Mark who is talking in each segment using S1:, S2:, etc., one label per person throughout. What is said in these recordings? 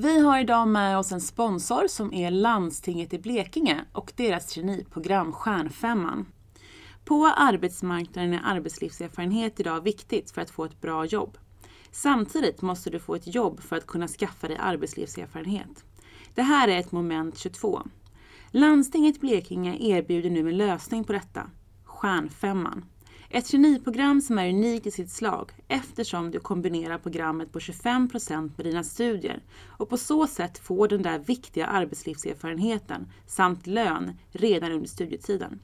S1: Vi har idag med oss en sponsor som är Landstinget i Blekinge och deras traineeprogram Stjärnfemman. På arbetsmarknaden är arbetslivserfarenhet idag viktigt för att få ett bra jobb. Samtidigt måste du få ett jobb för att kunna skaffa dig arbetslivserfarenhet. Det här är ett moment 22. Landstinget Blekinge erbjuder nu en lösning på detta. Stjärnfemman. Ett traineeprogram som är unikt i sitt slag eftersom du kombinerar programmet på 25% med dina studier och på så sätt får den där viktiga arbetslivserfarenheten samt lön redan under studietiden.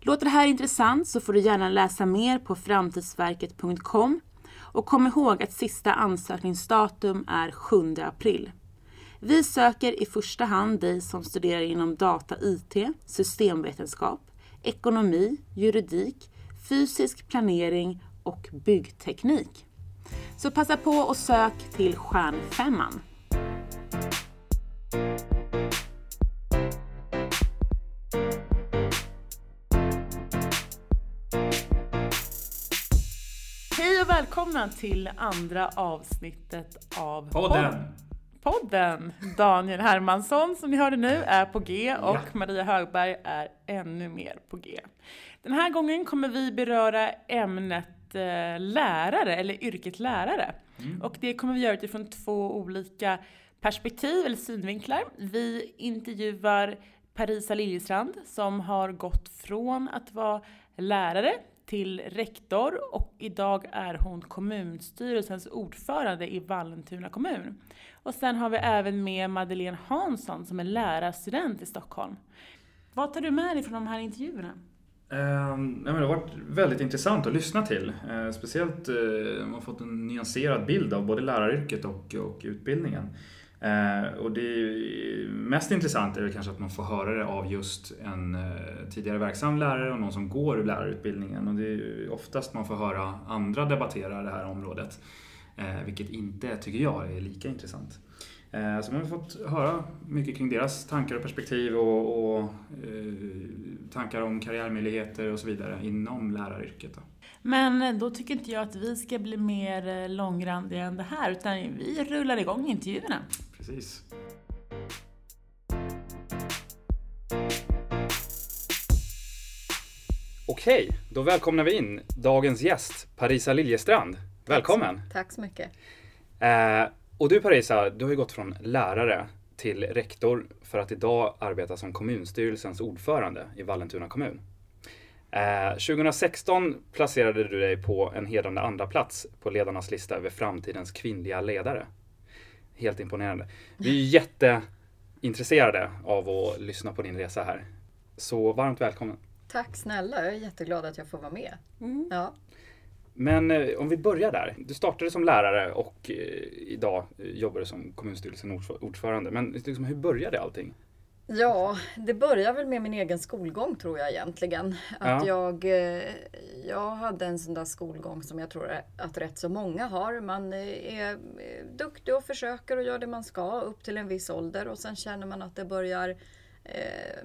S1: Låter det här intressant så får du gärna läsa mer på framtidsverket.com och kom ihåg att sista ansökningsdatum är 7 april. Vi söker i första hand dig som studerar inom data IT, systemvetenskap, ekonomi, juridik, fysisk planering och byggteknik. Så passa på och sök till Stjärnfemman. Hej och välkomna till andra avsnittet av
S2: Podden!
S1: Podden. Daniel Hermansson som ni hörde nu är på G och
S2: Ja.
S1: Maria Högberg är ännu mer på G. Den här gången kommer vi beröra ämnet eh, lärare eller yrket lärare. Och det kommer vi göra utifrån två olika perspektiv eller synvinklar. Vi intervjuar Parisa Liljestrand som har gått från att vara lärare till rektor och idag är hon kommunstyrelsens ordförande i Vallentuna kommun. Och sen har vi även med Madeleine Hansson som är lärarstudent i Stockholm. Vad tar du med dig från de här intervjuerna?
S2: Eh, men det har varit väldigt intressant att lyssna till. Eh, speciellt eh, man har fått en nyanserad bild av både läraryrket och, och utbildningen. Eh, och det mest intressanta är väl kanske att man får höra det av just en eh, tidigare verksam lärare och någon som går lärarutbildningen. Och det är oftast man får höra andra debattera det här området. Eh, vilket inte, tycker jag, är lika intressant. Eh, Så man har fått höra mycket kring deras tankar och perspektiv och, och eh, tankar om karriärmöjligheter och så vidare inom läraryrket. Då.
S1: Men eh, då tycker inte jag att vi ska bli mer eh, långrandiga än det här utan vi rullar igång intervjuerna.
S2: Precis.
S3: Okej, då välkomnar vi in dagens gäst, Parisa Liljestrand. Välkommen!
S4: Tack så mycket.
S3: Eh, och du Parisa, du har ju gått från lärare till rektor för att idag arbeta som kommunstyrelsens ordförande i Vallentuna kommun. Eh, 2016 placerade du dig på en hedrande andra plats på ledarnas lista över framtidens kvinnliga ledare. Helt imponerande. Vi är jätteintresserade av att lyssna på din resa här. Så varmt välkommen!
S4: Tack snälla, jag är jätteglad att jag får vara med. Ja.
S3: Men eh, om vi börjar där. Du startade som lärare och eh, idag eh, jobbar du som kommunstyrelsen ordf- ordförande. Men liksom, hur började allting?
S4: Ja, det börjar väl med min egen skolgång tror jag egentligen. Att jag, eh, jag hade en sån där skolgång som jag tror att rätt så många har. Man eh, är eh, duktig och försöker och gör det man ska upp till en viss ålder och sen känner man att det börjar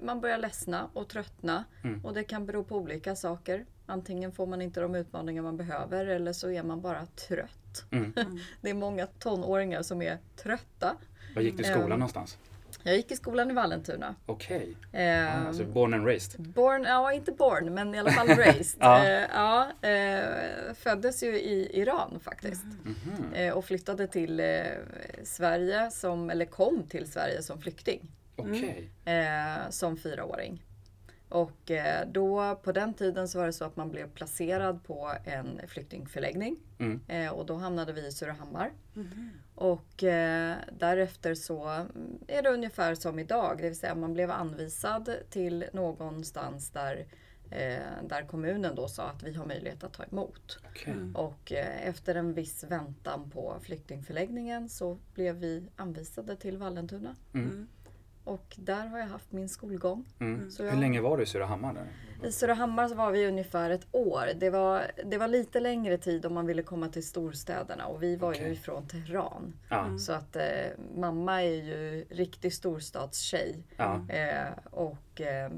S4: man börjar ledsna och tröttna och det kan bero på olika saker. Antingen får man inte de utmaningar man behöver eller så är man bara trött.
S3: Mm.
S4: Det är många tonåringar som är trötta.
S3: Var gick du i skolan
S4: Ehm.
S3: någonstans?
S4: Jag gick i skolan i Vallentuna.
S3: Okej.
S4: Ehm,
S3: Alltså born and raised.
S4: Born, ja inte born men i alla fall raised.
S3: Ja.
S4: Eh, ja, eh, föddes ju i Iran faktiskt.
S3: Mhm.
S4: Eh, och flyttade till eh, Sverige som, eller kom till Sverige som flykting.
S3: Okej.
S4: eh, som fyraåring. Och eh, då på den tiden så var det så att man blev placerad på en flyktingförläggning.
S3: Mm.
S4: Eh, och då hamnade vi i Surahammar. Och eh, därefter så mm, är det ungefär som idag. Det vill säga man blev anvisad till någonstans där, eh, där kommunen då sa att vi har möjlighet att ta emot.
S3: Okej.
S4: Och eh, efter en viss väntan på flyktingförläggningen så blev vi anvisade till Vallentuna.
S3: Mm.
S4: Och där har jag haft min skolgång.
S3: Mm.
S4: Så
S3: Hur
S4: jag-
S3: länge var du i Surahammar? Där?
S4: I Surahammar så var vi ungefär ett år. Det var, det var lite längre tid om man ville komma till storstäderna och vi var ju
S3: Okej.
S4: ifrån Teheran.
S3: Ja.
S4: Så att eh, mamma är ju riktig storstadstjej.
S3: ja.
S4: Eh, och eh,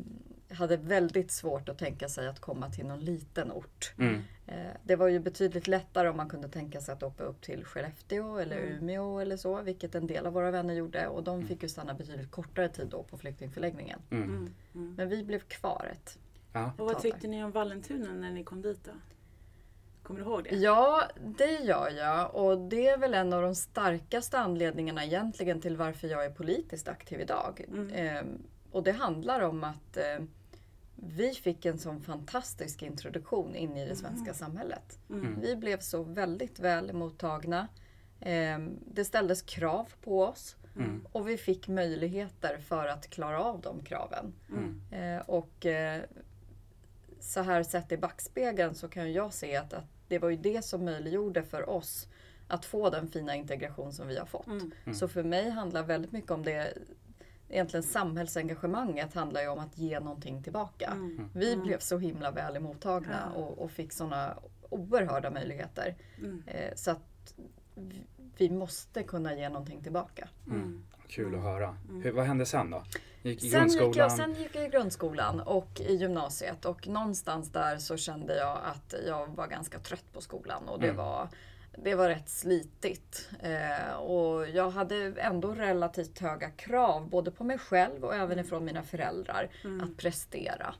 S4: hade väldigt svårt att tänka sig att komma till någon liten ort.
S3: Mm.
S4: Eh, det var ju betydligt lättare om man kunde tänka sig att åka upp till Skellefteå eller
S1: Mm.
S4: Umeå eller så, vilket en del av våra vänner gjorde. Och
S3: Mm.
S4: de fick ju stanna betydligt kortare tid då på flyktingförläggningen.
S3: Mm.
S1: Mm. Mm.
S4: Men vi blev kvar ett.
S3: Ja.
S1: Och vad tyckte ni om Vallentuna när ni kom dit då? Kommer du ihåg det?
S4: Ja, det gör jag. Och det är väl en av de starkaste anledningarna egentligen till varför jag är politiskt aktiv idag.
S1: Mm.
S4: Ehm, och det handlar om att eh, vi fick en sån fantastisk introduktion in i det svenska samhället.
S1: Mm.
S4: Vi blev så väldigt väl mottagna. Ehm, det ställdes krav på oss.
S3: Mm.
S4: Och vi fick möjligheter för att klara av de kraven.
S1: Mm.
S4: Eh, och eh, så här sett i backspegeln så kan jag se att, att det var ju det som möjliggjorde för oss att få den fina integration som vi har fått.
S1: Mm.
S4: Så för mig handlar väldigt mycket om det Egentligen samhällsengagemanget handlar ju om att ge någonting tillbaka.
S1: Mm.
S4: Vi blev så himla väl emottagna
S1: Ja.
S4: och, och fick sådana oerhörda möjligheter.
S1: Mm.
S4: Eh, så att vi, vi måste kunna ge någonting tillbaka.
S1: Mm.
S3: Kul att höra. Hur, vad hände sen då? Gick
S4: Sen gick, jag, sen gick jag i grundskolan och i gymnasiet och någonstans där så kände jag att jag var ganska trött på skolan och det,
S3: Mm.
S4: var, det var rätt slitigt. Eh, och jag hade ändå relativt höga krav både på mig själv och även ifrån mina föräldrar att prestera.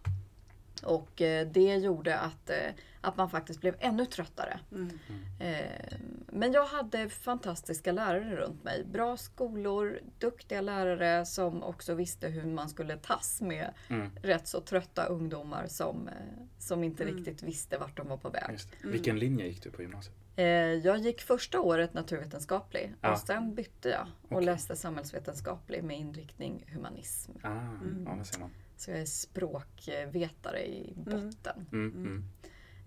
S4: Och eh, det gjorde att, eh, att man faktiskt blev ännu tröttare.
S1: Mm.
S4: Eh, Men jag hade fantastiska lärare runt mig. Bra skolor, duktiga lärare som också visste hur man skulle tas med
S3: Mm.
S4: rätt så trötta ungdomar som, eh, som inte riktigt visste vart de var på väg.
S3: Just det. Vilken linje gick du på gymnasiet?
S4: Eh, Jag gick första året naturvetenskaplig
S3: Ja.
S4: och sen bytte jag och
S3: Okej.
S4: läste samhällsvetenskaplig med inriktning humanism.
S3: Ah, ja, det ser man.
S4: Så jag är språkvetare i botten.
S3: Mm, mm.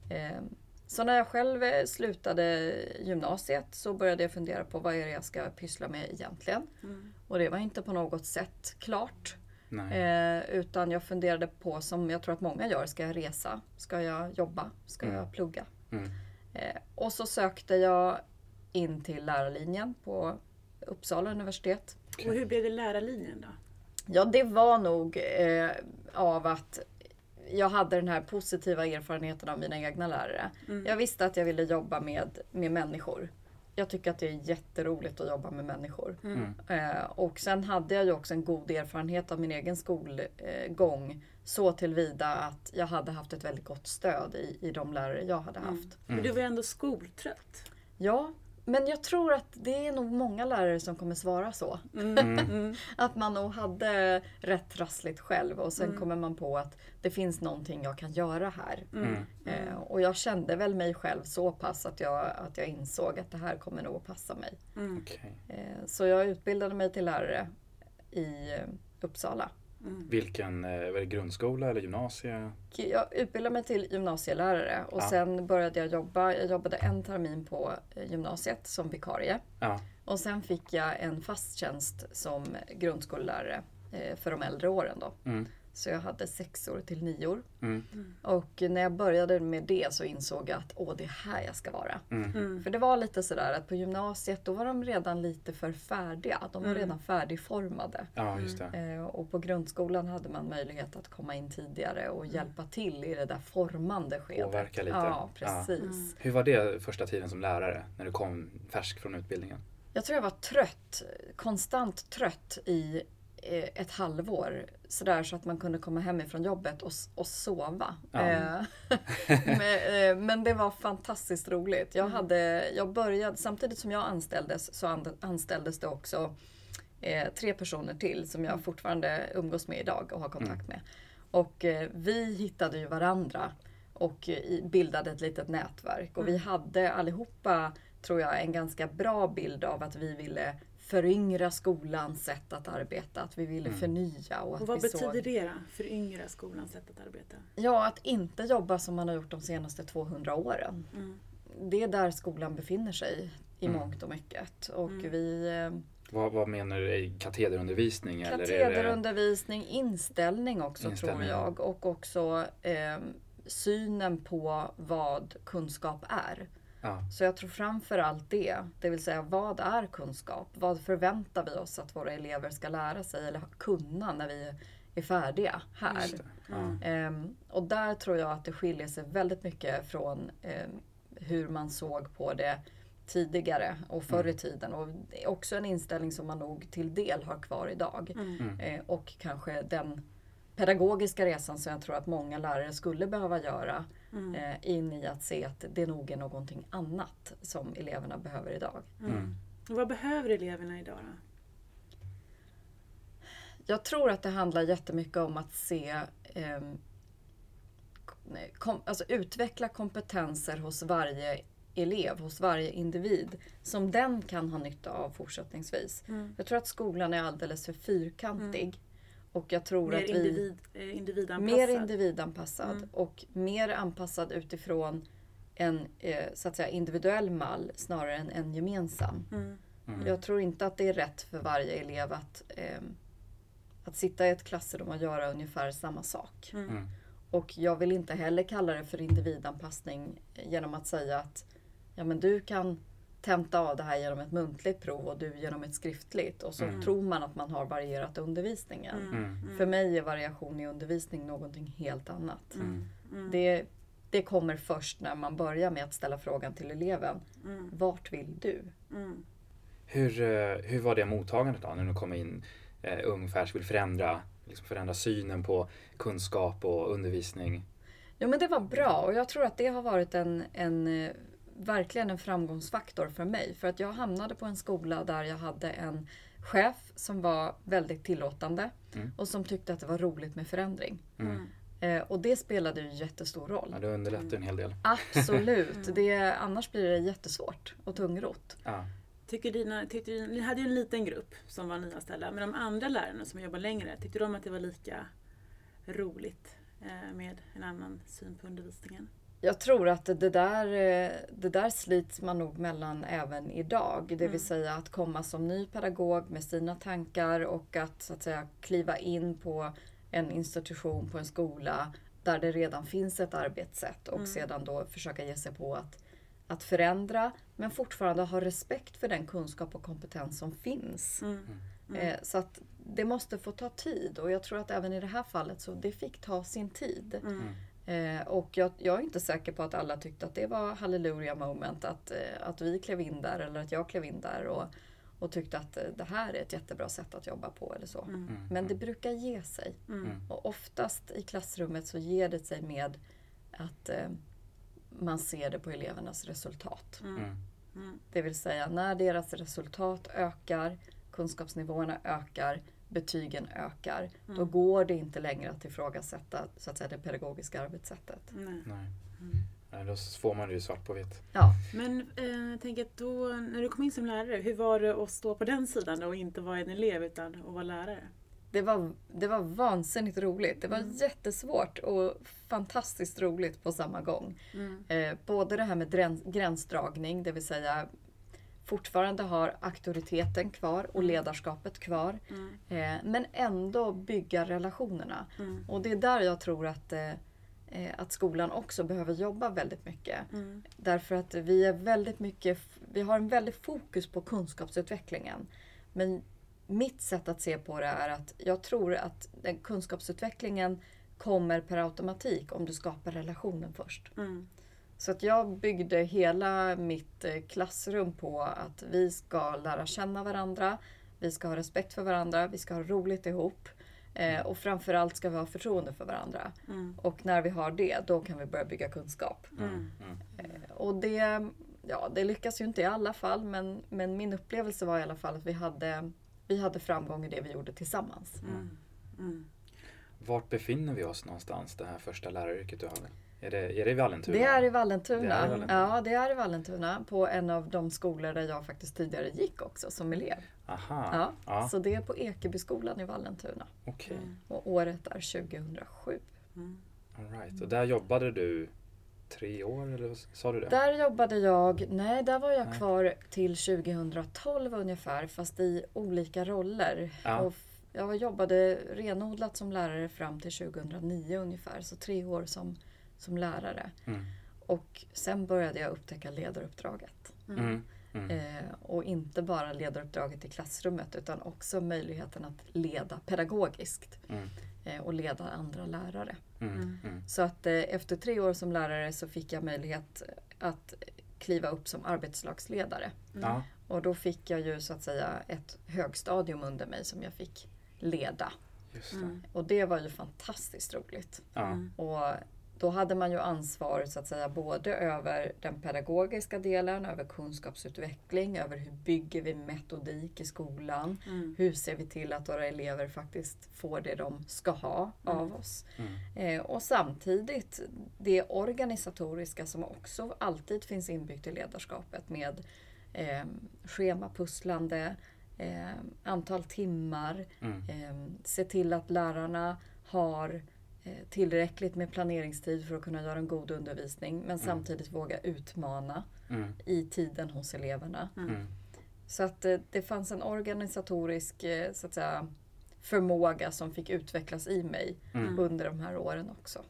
S4: Eh, Så när jag själv eh, slutade gymnasiet så började jag fundera på vad är det jag ska pyssla med egentligen.
S1: Mm.
S4: Och det var inte på något sätt klart.
S3: Nej.
S4: Eh, utan jag funderade på, som jag tror att många gör, ska jag resa? Ska jag jobba? Ska
S3: Mm.
S4: jag plugga? Eh, och så sökte jag in till lärarlinjen på Uppsala universitet.
S1: Och hur blev det lärarlinjen då?
S4: Ja, det var nog eh, av att jag hade den här positiva erfarenheten av mina egna lärare.
S1: Mm.
S4: Jag visste att jag ville jobba med, med människor. Jag tycker att det är jätteroligt att jobba med människor.
S1: Mm.
S4: Eh, och sen hade jag ju också en god erfarenhet av min egen skolgång. Så tillvida att jag hade haft ett väldigt gott stöd i, i de lärare jag hade haft.
S1: Men du var ändå skoltrött.
S4: Ja, men jag tror att det är nog många lärare som kommer svara så.
S1: Mm.
S4: Att man nog hade rätt trassligt själv och sen kommer man på att det finns någonting jag kan göra här.
S3: Mm.
S4: Eh, och jag kände väl mig själv så pass att jag, att jag insåg att det här kommer nog att passa mig.
S1: Mm.
S3: Okej.
S4: Eh, så jag utbildade mig till lärare i eh, Uppsala.
S3: Vilken, eh, var det grundskola eller gymnasie?
S4: Jag utbildade mig till gymnasielärare och
S3: Ja.
S4: sen började jag jobba. Jag jobbade en termin på eh, gymnasiet som vikarie.
S3: Ja.
S4: Och sen fick jag en fast tjänst som grundskollärare eh, för de äldre åren då.
S3: Mm.
S4: Så jag hade sexor till nior.
S3: Mm.
S4: Och när jag började med det så insåg jag att åh, det är här jag ska vara.
S1: Mm.
S4: För det var lite sådär att på gymnasiet då var de redan lite för färdiga. De var
S1: Mm.
S4: redan färdigformade.
S3: Ja, just det.
S4: Eh, och på grundskolan hade man möjlighet att komma in tidigare och hjälpa till i det där formande skedet.
S3: Påverka lite.
S4: Ja, precis.
S3: Hur var det första tiden som lärare? När du kom färsk från utbildningen?
S4: Jag tror jag var trött, konstant trött i eh, ett halvår. Sådär så att man kunde komma hem ifrån jobbet och, och sova.
S3: Ja.
S4: Eh, men, eh, men det var fantastiskt roligt. Jag, hade, jag började, samtidigt som jag anställdes så anställdes det också eh, tre personer till som jag fortfarande umgås med idag och har kontakt med. Och eh, vi hittade ju varandra och bildade ett litet nätverk. Och vi hade allihopa, tror jag, en ganska bra bild av att vi ville föryngra skolans sätt att arbeta. Att vi ville förnya. Och, att
S1: Och vad
S4: vi
S1: betyder
S4: såg,
S1: det då? För yngre skolans sätt att arbeta?
S4: Ja, att inte jobba som man har gjort de senaste 200 åren.
S1: Mm.
S4: Det är där skolan befinner sig i
S3: Mm.
S4: mångt och mycket. Och vi... eh,
S3: Vad, vad menar du? i Katederundervisning? eller är det-
S4: Katederundervisning, inställning också
S3: Inställning,
S4: tror
S3: ja.
S4: jag. Och också eh, synen på vad kunskap är.
S3: Ja.
S4: Så jag tror framför allt det. Det vill säga vad är kunskap? Vad förväntar vi oss att våra elever ska lära sig eller kunna när vi är färdiga här.
S3: Mm.
S4: Um, och där tror jag att det skiljer sig väldigt mycket från um, hur man såg på det tidigare och förr i mm. tiden. Och det är också en inställning som man nog till del har kvar idag. Mm. Eh, och kanske den pedagogiska resan som jag tror att många lärare skulle behöva göra mm. eh, in i att se att det nog är någonting annat som eleverna behöver idag.
S1: Mm. mm. Vad behöver eleverna idag då?
S4: Jag tror att det handlar jättemycket om att se eh, kom, alltså utveckla kompetenser hos varje elev, hos varje individ som den kan ha nytta av fortsättningsvis. Mm. Jag tror att skolan är alldeles för fyrkantig. Och jag tror
S1: mer
S4: att
S1: vi, individ, eh, individanpassad.
S4: Mer individanpassad mm. och mer anpassad utifrån en eh, så att säga, individuell mall snarare än en gemensam. Mm. Mm. Jag tror inte att det är rätt för varje elev att, eh, att sitta i ett klassrum och göra ungefär samma sak. Mm. Mm. Och jag vill inte heller kalla det för individanpassning genom att säga att ja, men du kan tenta av det här genom ett muntligt prov och du genom ett skriftligt. Och så mm. tror man att man har varierat undervisningen. Mm. mm. För mig är variation i undervisning någonting helt annat. Mm. mm. Det, det kommer först när man börjar med att ställa frågan till eleven. Mm. Vart vill du?
S3: Hur, eh, hur var det mottagandet då när du kom in eh, ung färsk vill förändra, liksom förändra synen på kunskap och undervisning?
S4: Jo men det var bra och jag tror att det har varit en, en eh, verkligen en framgångsfaktor för mig. För att jag hamnade på en skola där jag hade en chef som var väldigt tillåtande mm. och som tyckte att det var roligt med förändring. Mm. Eh, och det spelade ju jättestor roll.
S3: Ja, det underlättar en hel del.
S4: Absolut. Mm. Det, annars blir det jättesvårt och tungrot. Ja.
S1: Tycker dina, tyckte dina, ni hade ju en liten grupp som var nyanställda, men de andra lärarna som jobbar längre, tyckte de att det var lika roligt eh, med en annan syn på undervisningen?
S4: Jag tror att det där, eh, det där slits man nog mellan även idag. Det vill mm. säga att komma som ny pedagog med sina tankar och att, så att säga, kliva in på en institution, på en skola där det redan finns ett arbetssätt och mm. sedan då försöka ge sig på att, att förändra men fortfarande ha respekt för den kunskap och kompetens som finns. Mm. mm. Eh, så att det måste få ta tid och jag tror att även i det här fallet så det fick ta sin tid. Mm. Mm. Eh, och jag, jag, är inte säker på att alla tyckte att det var halleluja moment att, eh, att vi klev in där eller att jag klev in där och, och tyckte att eh, det här är ett jättebra sätt att jobba på eller så. Mm. mm. Men det brukar ge sig. Mm. mm. Och oftast i klassrummet så ger det sig med att eh, man ser det på elevernas resultat. Mm. mm. Det vill säga när deras resultat ökar, kunskapsnivåerna ökar, betygen ökar, mm. då går det inte längre att ifrågasätta så att säga, det pedagogiska arbetssättet.
S3: Nej. Nej. Mm. då får man det ju svart på vitt.
S4: Ja.
S1: Men eh, tänker att då, när du kom in som lärare, hur var det att stå på den sidan och inte vara en elev utan att vara lärare?
S4: Det var, det var vansinnigt roligt. Det var mm. jättesvårt och fantastiskt roligt på samma gång. Mm. Eh, både det här med gränsdragning, det vill säga fortfarande har auktoriteten kvar och mm. ledarskapet kvar. Mm. Eh, men ändå bygga relationerna. Mm. Och det är där jag tror att, eh, eh, att skolan också behöver jobba väldigt mycket. Mm. Därför att vi, är väldigt mycket, vi har en väldigt fokus på kunskapsutvecklingen. Men mitt sätt att se på det är att jag tror att den kunskapsutvecklingen kommer per automatik om du skapar relationen först. Mm. Så att jag byggde hela mitt eh, klassrum på att vi ska lära känna varandra, vi ska ha respekt för varandra, vi ska ha roligt ihop. Eh, och framförallt ska vi ha förtroende för varandra. Mm. Och när vi har det, då kan vi börja bygga kunskap. Mm. mm. Eh, och det, ja, det lyckas ju inte i alla fall, men, men min upplevelse var i alla fall att vi hade, vi hade framgång i det vi gjorde tillsammans. Mm.
S3: mm. Vart befinner vi oss någonstans, det här första läraryrket du har? Är det, är det i
S4: Vallentuna? Det är i Vallentuna. Det är i Vallentuna. Ja, det är i Vallentuna. På en av de skolor där jag faktiskt tidigare gick också som elev.
S3: Aha.
S4: Ja, ja. Så det är på Ekebyskolan i Vallentuna.
S3: Okay. Mm.
S4: Och året är 2007.
S3: Mm. All right. Och där jobbade du tre år eller sa du det?
S4: Där jobbade jag, nej där var jag nej. kvar till 2012 ungefär fast i olika roller. Ja. Och jag jobbade renodlat som lärare fram till 2009 ungefär, så tre år som som lärare. Mm. Och sen började jag upptäcka ledaruppdraget. Mm. mm. Mm. Eh, och inte bara ledaruppdraget i klassrummet utan också möjligheten att leda pedagogiskt. Mm. Eh, och leda andra lärare. Mm. Mm. mm. Så att eh, efter tre år som lärare så fick jag möjlighet att kliva upp som arbetslagsledare. Mm. Och då fick jag ju så att säga ett högstadium under mig som jag fick leda. Det. Och det var ju fantastiskt roligt. Och då hade man ju ansvar så att säga både över den pedagogiska delen, över kunskapsutveckling, över hur bygger vi metodik i skolan? Mm. Hur ser vi till att våra elever faktiskt får det de ska ha mm. av oss? Mm. Eh, och samtidigt det organisatoriska som också alltid finns inbyggt i ledarskapet med eh, schemapusslande, eh, antal timmar, mm. eh, se till att lärarna har tillräckligt med planeringstid för att kunna göra en god undervisning men mm. samtidigt våga utmana mm. i tiden hos eleverna. Mm. mm. Så att det, eh, det fanns en organisatorisk eh, så att säga, förmåga som fick utvecklas i mig mm. under de här åren också.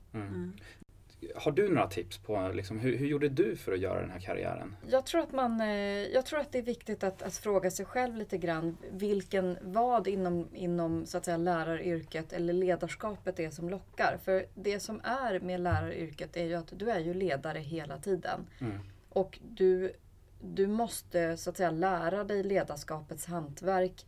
S3: Har du några tips på liksom, hur, hur gjorde du för att göra den här karriären?
S4: Jag tror att, man, eh, jag tror att det är viktigt att, att fråga sig själv lite grann vilken, vad inom, inom så att säga, läraryrket eller ledarskapet är som lockar. För det som är med läraryrket är ju att du är ju ledare hela tiden. Mm. Och du, du måste så att säga lära dig ledarskapets hantverk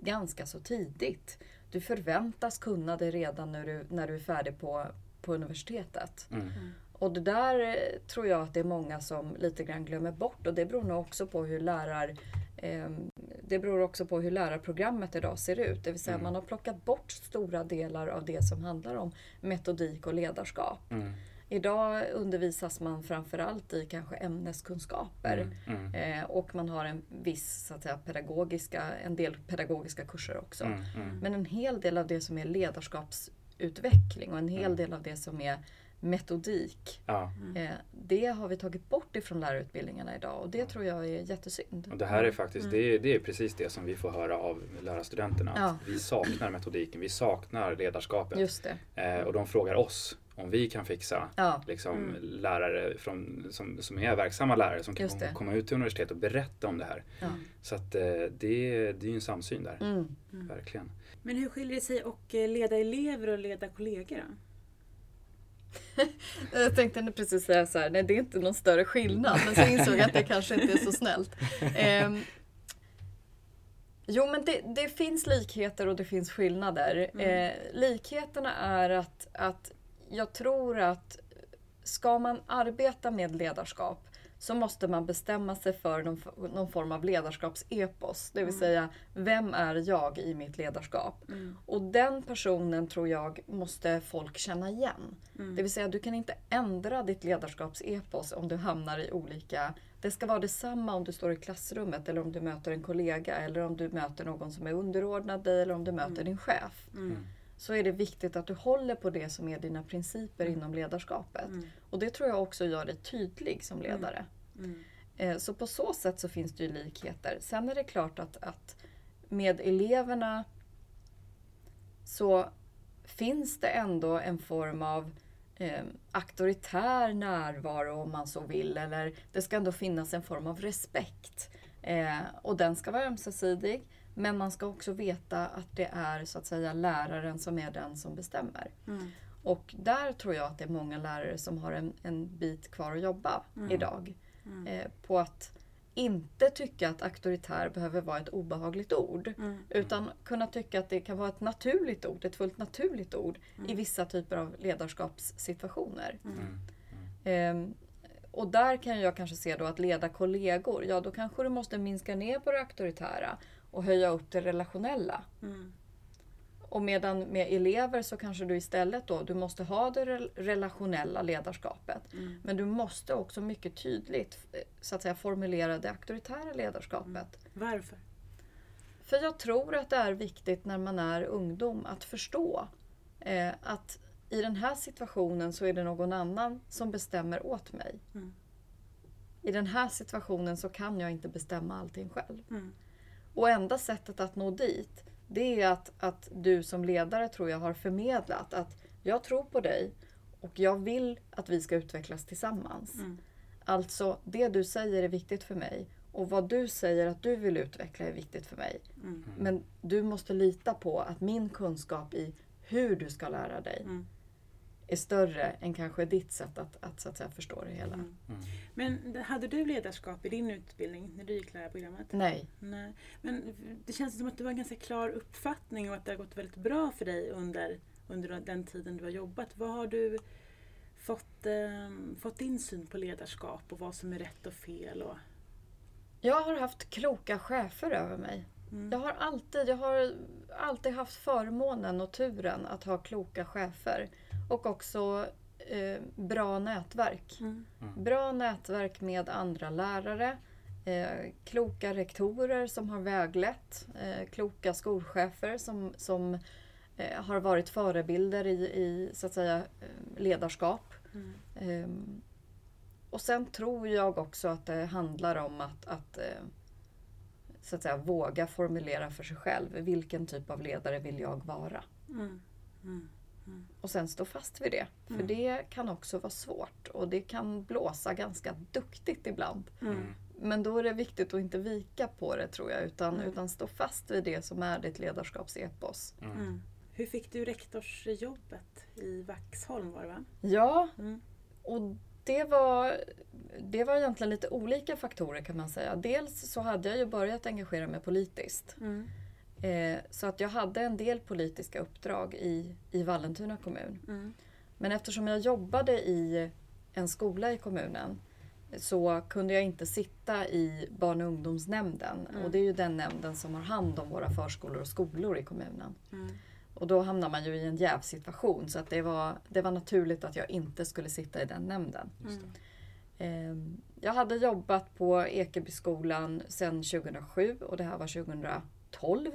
S4: ganska så tidigt. Du förväntas kunna det redan när du, när du är färdig på, på universitetet. Mm. Och det där eh, tror jag att det är många som lite grann glömmer bort och det beror nog också på hur lärar eh, det beror också på hur lärarprogrammet idag ser ut. Det vill säga mm. man har plockat bort stora delar av det som handlar om metodik och ledarskap. Mm. Idag undervisas man framförallt i kanske ämneskunskaper mm, mm. Eh, och man har en viss så att säga, pedagogiska, en del pedagogiska kurser också. Mm, mm. Men en hel del av det som är ledarskaps utveckling och en hel mm. del av det som är metodik. Ja. Eh, det har vi tagit bort ifrån lärarutbildningarna idag och det ja. tror jag är jättesynd.
S3: Och det här är faktiskt mm. det, är, det är precis det som vi får höra av lärarstudenterna. Ja. vi saknar metodiken, vi saknar ledarskapet.
S4: Just det.
S3: Eh, och de frågar oss om vi kan fixa ja. liksom, mm. lärare från, som, som är verksamma lärare som kan komma, komma ut till universitet och berätta om det här. Ja. Så att, eh, det, det är ju en samsyn där. Mm. Mm. Verkligen.
S1: Men hur skiljer det sig att eh, leda elever och leda kollegor då?
S4: jag tänkte precis säga så här, nej det är inte någon större skillnad. Men så insåg jag att det kanske inte är så snällt. Um, jo men det, det, finns likheter och det finns skillnader. Mm. Eh, likheterna är att, att jag tror att ska man arbeta med ledarskap så måste man bestämma sig för någon, någon form av ledarskapsepos. Det vill mm. säga, vem är jag i mitt ledarskap? Mm. Och den personen tror jag måste folk känna igen. Mm. Det vill säga, du kan inte ändra ditt ledarskapsepos om du hamnar i olika... Det ska vara detsamma om du står i klassrummet eller om du möter en kollega eller om du möter någon som är underordnad dig eller om du möter mm. din chef. Mm så är det viktigt att du håller på det som är dina principer mm. inom ledarskapet. Mm. Och det tror jag också gör dig tydlig som mm. ledare. Mm. Eh, så på så sätt så finns det ju likheter. Sen är det klart att, att med eleverna så finns det ändå en form av eh, auktoritär närvaro om man så vill. Eller det ska ändå finnas en form av respekt. Eh, och den ska vara ömsesidig. Men man ska också veta att det är så att säga läraren som är den som bestämmer. Mm. Och där tror jag att det är många lärare som har en, en bit kvar att jobba mm. idag. Mm. Eh, på att inte tycka att auktoritär behöver vara ett obehagligt ord. Mm. Utan kunna tycka att det kan vara ett naturligt ord, ett fullt naturligt ord i mm. vissa typer av ledarskapssituationer. Eh, och där kan jag kanske se då att leda kollegor, ja då kanske du måste minska ner på det auktoritära och höja upp det relationella. Mm. Och medan med elever så kanske du istället då, du måste ha det relationella ledarskapet. Mm. Men du måste också mycket tydligt så att säga, formulera det auktoritära ledarskapet. Mm.
S1: Varför?
S4: För jag tror att det är viktigt när man är ungdom att förstå eh, att i den här situationen så är det någon annan som bestämmer åt mig. Mm. I den här situationen så kan jag inte bestämma allting själv. Och enda sättet att nå dit, det är att, att du som ledare tror jag har förmedlat att jag tror på dig och jag vill att vi ska utvecklas tillsammans. Mm. Alltså, det du säger är viktigt för mig och vad du säger att du vill utveckla är viktigt för mig. Mm. Men du måste lita på att min kunskap i hur du ska lära dig mm. Är större än kanske ditt sätt att, att, så att säga, förstå det hela. Mm.
S1: mm. Men hade du ledarskap i din utbildning när du gick lärarprogrammet?
S4: Nej.
S1: Nej. Men det känns som att du har en ganska klar uppfattning och att det har gått väldigt bra för dig under, under den tiden du har jobbat. Vad har du fått, eh, fått din syn på ledarskap och vad som är rätt och fel? Och...
S4: Jag har haft kloka chefer över mig. Mm. Jag, har alltid, jag har alltid haft förmånen och turen att ha kloka chefer. Och också eh, bra nätverk. Mm. Mm. Bra nätverk med andra lärare. Eh, kloka rektorer som har väglett. Eh, kloka skolchefer som, som eh, har varit förebilder i, i så att säga, eh, ledarskap. Mm. Ehm, och sen tror jag också att det handlar om att, att eh, så att säga, våga formulera för sig själv. Vilken typ av ledare vill jag vara? Mm. Mm. Mm. Och sen stå fast vid det. För mm. det kan också vara svårt och det kan blåsa ganska duktigt ibland. Mm. Men då är det viktigt att inte vika på det tror jag utan, mm. utan stå fast vid det som är ditt ledarskapsepos.
S1: Hur fick du rektorsjobbet i Vaxholm var det va?
S4: Ja, och det var, det var egentligen lite olika faktorer kan man säga. Dels så hade jag ju börjat engagera mig politiskt. Mm. Eh, så att jag hade en del politiska uppdrag i, i Vallentuna kommun. Mm. Men eftersom jag jobbade i en skola i kommunen så kunde jag inte sitta i barn och ungdomsnämnden. Mm. Och det är ju den nämnden som har hand om våra förskolor och skolor i kommunen. Mm. Och då hamnar man ju i en jävsituation så att det var, det var naturligt att jag inte skulle sitta i den nämnden. Mm. Ehm, jag hade jobbat på Ekebyskolan sedan 2007 och det här var 2012.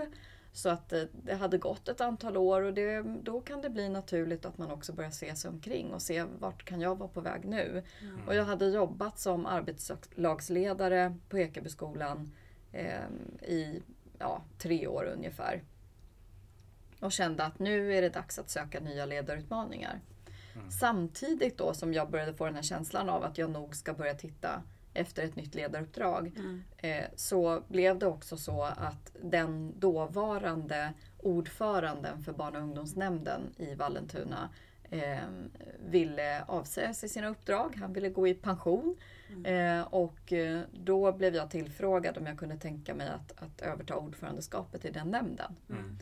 S4: Så att eh, det hade gått ett antal år och det, då kan det bli naturligt att man också börjar se sig omkring och se vart kan jag vara på väg nu. Mm. Och jag hade jobbat som arbetslagsledare på Ekebyskolan eh, i ja, tre år ungefär och kände att nu är det dags att söka nya ledarutmaningar. Mm. Samtidigt då som jag började få den här känslan av att jag nog ska börja titta efter ett nytt ledaruppdrag mm. eh, så blev det också så att den dåvarande ordföranden för barn och ungdomsnämnden i Vallentuna eh, ville avsäga sig sina uppdrag. Han ville gå i pension. Mm. Eh, och eh, då blev jag tillfrågad om jag kunde tänka mig att, att överta ordförandeskapet i den nämnden. Mm.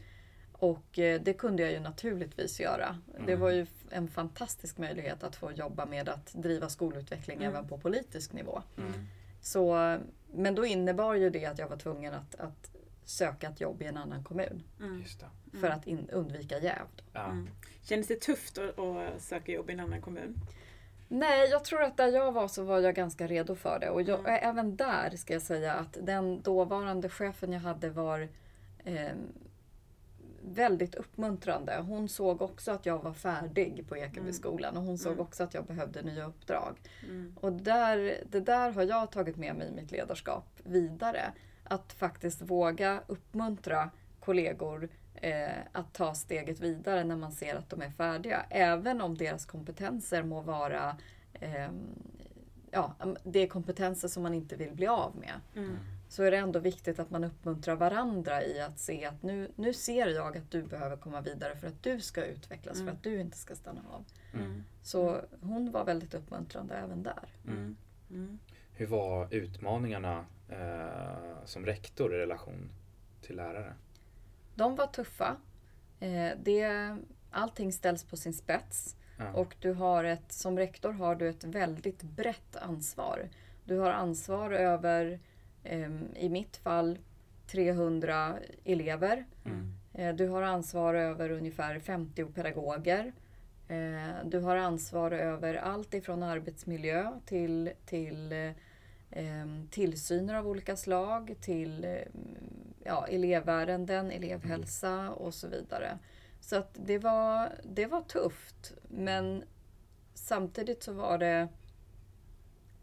S4: Och eh, det kunde jag ju naturligtvis göra. Mm. Det var ju en fantastisk möjlighet att få jobba med att driva skolutveckling mm. även på politisk nivå. Mm. Så, men då innebar ju det att jag var tvungen att, att söka ett jobb i en annan kommun. Mm. För att in, undvika jäv. Ja. Mm.
S1: Kändes det tufft att, att, söka jobb i en annan kommun?
S4: Nej, jag tror att där jag var så var jag ganska redo för det. Och jag, mm. även där ska jag säga att den dåvarande chefen jag hade var eh, väldigt uppmuntrande. Hon såg också att jag var färdig på Ekebyskolan och hon såg mm. också att jag behövde nya uppdrag. Mm. Och där, det där har jag tagit med mig i mitt ledarskap vidare. Att faktiskt våga uppmuntra kollegor eh, att ta steget vidare när man ser att de är färdiga. Även om deras kompetenser må vara eh, ja, det är kompetenser som man inte vill bli av med. Mm så är det ändå viktigt att man uppmuntrar varandra i att se att nu, nu ser jag att du behöver komma vidare för att du ska utvecklas, mm. för att du inte ska stanna av. Mm. Så hon var väldigt uppmuntrande även där. Mm.
S3: mm. Hur var utmaningarna eh, som rektor i relation till lärare?
S4: De var tuffa. Eh, det, allting ställs på sin spets. Ja. Och du har ett, som rektor har du ett väldigt brett ansvar. Du har ansvar över i mitt fall 300 elever. Mm. Eh, du har ansvar över ungefär 50 pedagoger. Eh, du har ansvar över allt ifrån arbetsmiljö till, till ehm, tillsyner av olika slag, till ehm, ja, elevärenden, elevhälsa och så vidare. Så att det, var, det var tufft men samtidigt så var det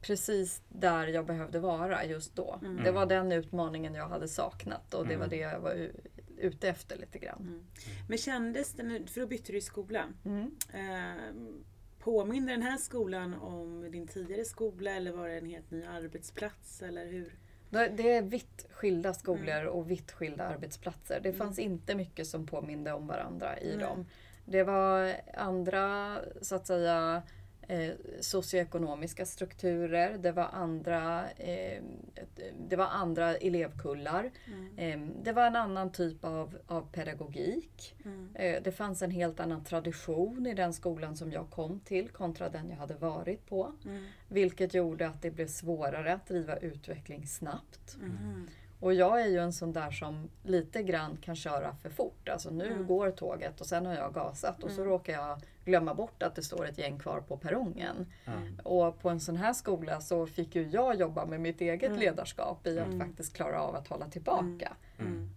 S4: precis där jag behövde vara just då. Mm. Det var den utmaningen jag hade saknat och det mm. var det jag var ute efter lite grann. Mm.
S1: Men kändes det, för då bytte du skola. Mm. Eh, påminner den här skolan om din tidigare skola eller var det en helt ny arbetsplats? Eller hur?
S4: Det är vitt skilda skolor och vitt skilda arbetsplatser. Det fanns inte mycket som påminde om varandra i dem. Det var andra, så att säga, eh, socioekonomiska strukturer. Det var andra, eh, det var andra elevkullar. Mm. Eh, det var en annan typ av, av pedagogik. Mm. Eh, det fanns en helt annan tradition i den skolan som jag kom till kontra den jag hade varit på. Mm. Vilket gjorde att det blev svårare att driva utveckling snabbt. Och jag är ju en sån där som lite grann kan köra för fort. Alltså nu mm. går tåget och sen har jag gasat och så mm. råkar jag glömma bort att det står ett gäng kvar på perrongen. Mm. Och på en sån här skola så fick ju jag jobba med mitt eget mm. ledarskap i att mm. faktiskt klara av att hålla tillbaka. Mm.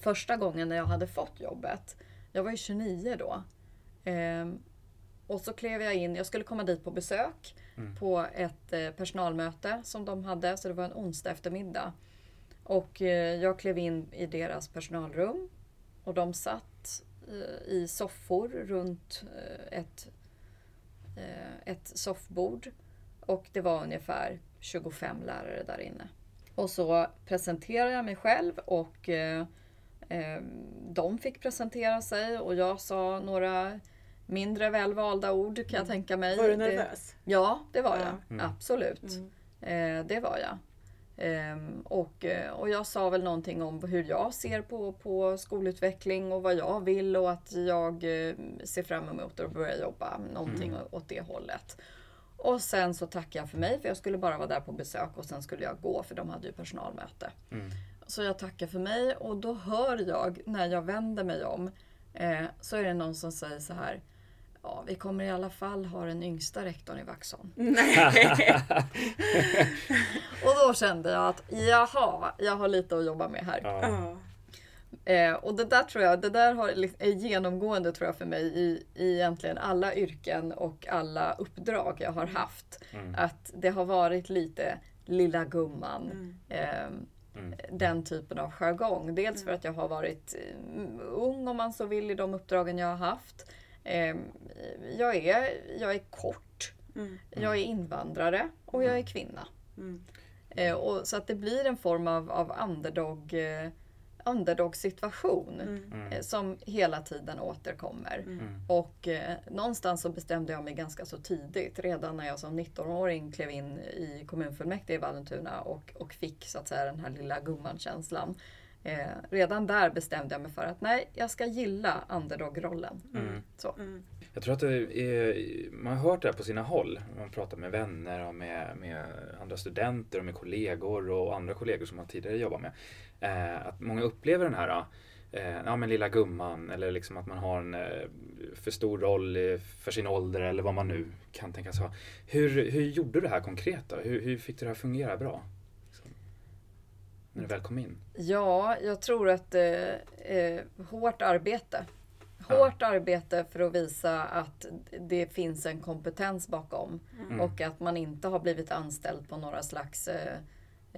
S4: Första gången när jag hade fått jobbet, jag var ju 29 då. Ehm, och så klev jag in, jag skulle komma dit på besök på ett eh, personalmöte som de hade, så det var en onsdag eftermiddag. Och eh, jag klev in i deras personalrum och de satt eh, i soffor runt eh, ett, ett soffbord. Och det var ungefär 25 lärare där inne. Och så presenterade jag mig själv och de fick presentera sig och jag sa några mindre välvalda ord kan jag mm. tänka mig.
S1: Var du nervös?
S4: Det, ja, det var jag. Mm. Absolut. Mm. det var jag. Um, och, eh, och jag sa väl någonting om hur jag ser på, på skolutveckling och vad jag vill och att jag uh, ser fram emot att börja jobba någonting mm. åt det hållet. Och sen så tackade jag för mig för jag skulle bara vara där på besök och sen skulle jag gå för de hade ju personalmöte. Mm. Så jag tackar för mig och då hör jag när jag vänder mig om eh, så är det någon som säger så här Ja, vi kommer i alla fall ha den yngsta rektorn i Vaxholm. och då kände jag att jaha, jag har lite att jobba med här. Ja. Eh, och det där tror jag, det där har, är genomgående tror jag för mig i, i egentligen alla yrken och alla uppdrag jag har haft. Mm. Att det har varit lite lilla gumman. Mm. Eh, Mm. den typen av jargong. Dels för mm. att jag har varit mm, ung om man så vill i de uppdragen jag har haft. Ehm, jag, är, jag är kort, mm. jag är invandrare och jag är kvinna. Mm. Eh, och, så att det blir en form av, av underdog, eh, underdog situation mm. mm. eh, som hela tiden återkommer. Mm. mm. Och eh, någonstans så bestämde jag mig ganska så tidigt, redan när jag som 19-åring klev in i kommunfullmäktige i Vallentuna och, och fick så att säga den här lilla gumman-känslan. Eh, redan där bestämde jag mig för att nej, jag ska gilla underdog-rollen. Mm. Så. Mm.
S3: Jag tror att är, man har hört det här på sina håll. Man pratar med vänner och med, med andra studenter och med kollegor och andra kollegor som man tidigare jobbat med. Eh, att många upplever den här eh, ja, men lilla gumman eller liksom att man har en eh, för stor roll för sin ålder eller vad man nu kan tänkas ha. Hur, hur gjorde du det här konkret då? Hur, hur fick du det här fungera bra? När du väl kom in?
S4: Ja, jag tror att eh, eh, hårt arbete. Hårt ja. arbete för att visa att det finns en kompetens bakom. Mm. Och att man inte har blivit anställd på några slags eh,